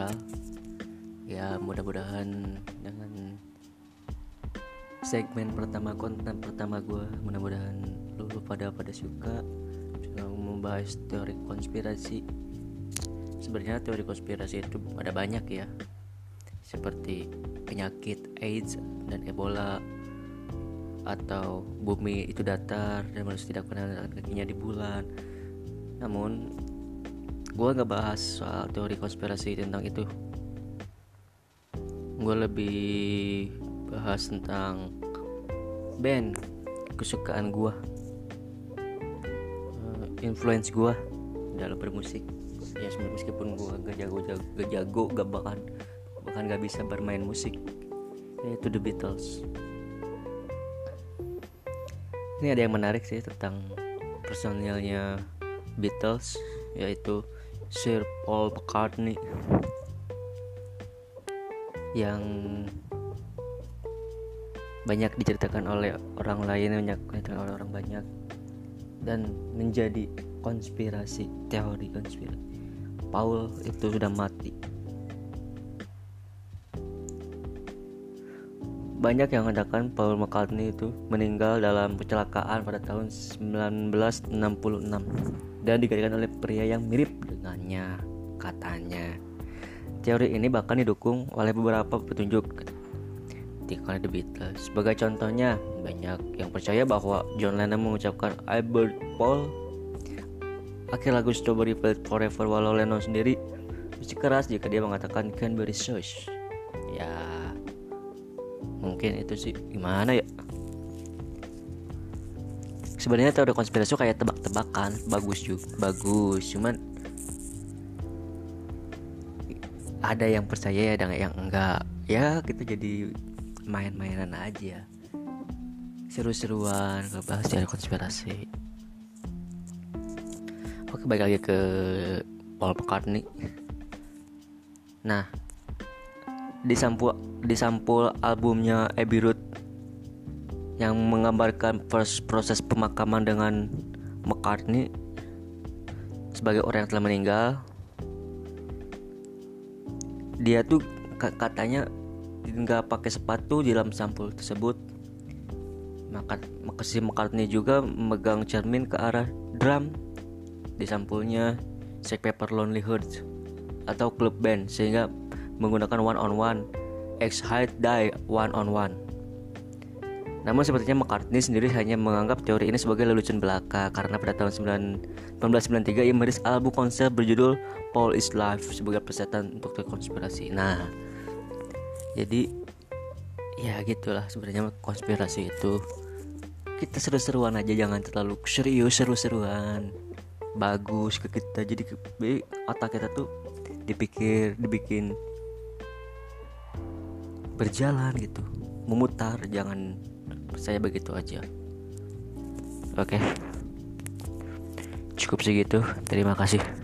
biasa ya mudah-mudahan dengan segmen pertama konten pertama gue mudah-mudahan lu, pada pada suka. Membahas teori konspirasi. Sebenarnya teori konspirasi itu ada banyak ya. Seperti penyakit AIDS dan Ebola atau bumi itu datar dan manusia tidak pernah kakinya di bulan. Namun gue nggak bahas soal teori konspirasi tentang itu. Gue lebih bahas tentang band kesukaan gue uh, influence gue dalam bermusik. Ya meskipun gue gak jago jago gak jago gak bahkan bahkan gak bisa bermain musik yaitu The Beatles. Ini ada yang menarik sih tentang personilnya Beatles yaitu Sir Paul McCartney yang banyak diceritakan oleh orang lain banyak diceritakan oleh orang banyak dan menjadi konspirasi teori konspirasi. Paul itu sudah mati banyak yang mengatakan Paul McCartney itu meninggal dalam kecelakaan pada tahun 1966 dan digantikan oleh pria yang mirip dengannya katanya. Teori ini bahkan didukung oleh beberapa petunjuk ketika The Beatles. Sebagai contohnya, banyak yang percaya bahwa John Lennon mengucapkan I bird Paul akhir lagu Strawberry Fields Forever walau Lennon sendiri musik keras jika dia mengatakan Canberra Sauce. Ya, mungkin itu sih. Gimana ya? Sebenarnya teori konspirasi kayak tebak-tebakan. Bagus juga bagus. Cuman ada yang percaya ya dan yang enggak. Ya kita jadi main-mainan aja. Seru-seruan ngebahas teori konspirasi. Oke balik lagi ke Paul McCartney. Nah di sampul di sampul albumnya Abbey Road yang menggambarkan proses pemakaman dengan McCartney sebagai orang yang telah meninggal. Dia tuh katanya nggak pakai sepatu di dalam sampul tersebut. Maka si McCartney juga memegang cermin ke arah drum di sampulnya Shake Paper Lonely Hearts atau Club Band sehingga menggunakan one on one, X height die one on one. Namun sepertinya McCartney sendiri hanya menganggap teori ini sebagai lelucon belaka karena pada tahun 1993 ia merilis album konser berjudul Paul is Life sebagai persetan untuk konspirasi. Nah, jadi ya gitulah sebenarnya konspirasi itu kita seru-seruan aja jangan terlalu serius seru-seruan bagus ke kita jadi otak kita tuh dipikir dibikin berjalan gitu. Memutar jangan percaya begitu aja. Oke. Cukup segitu. Terima kasih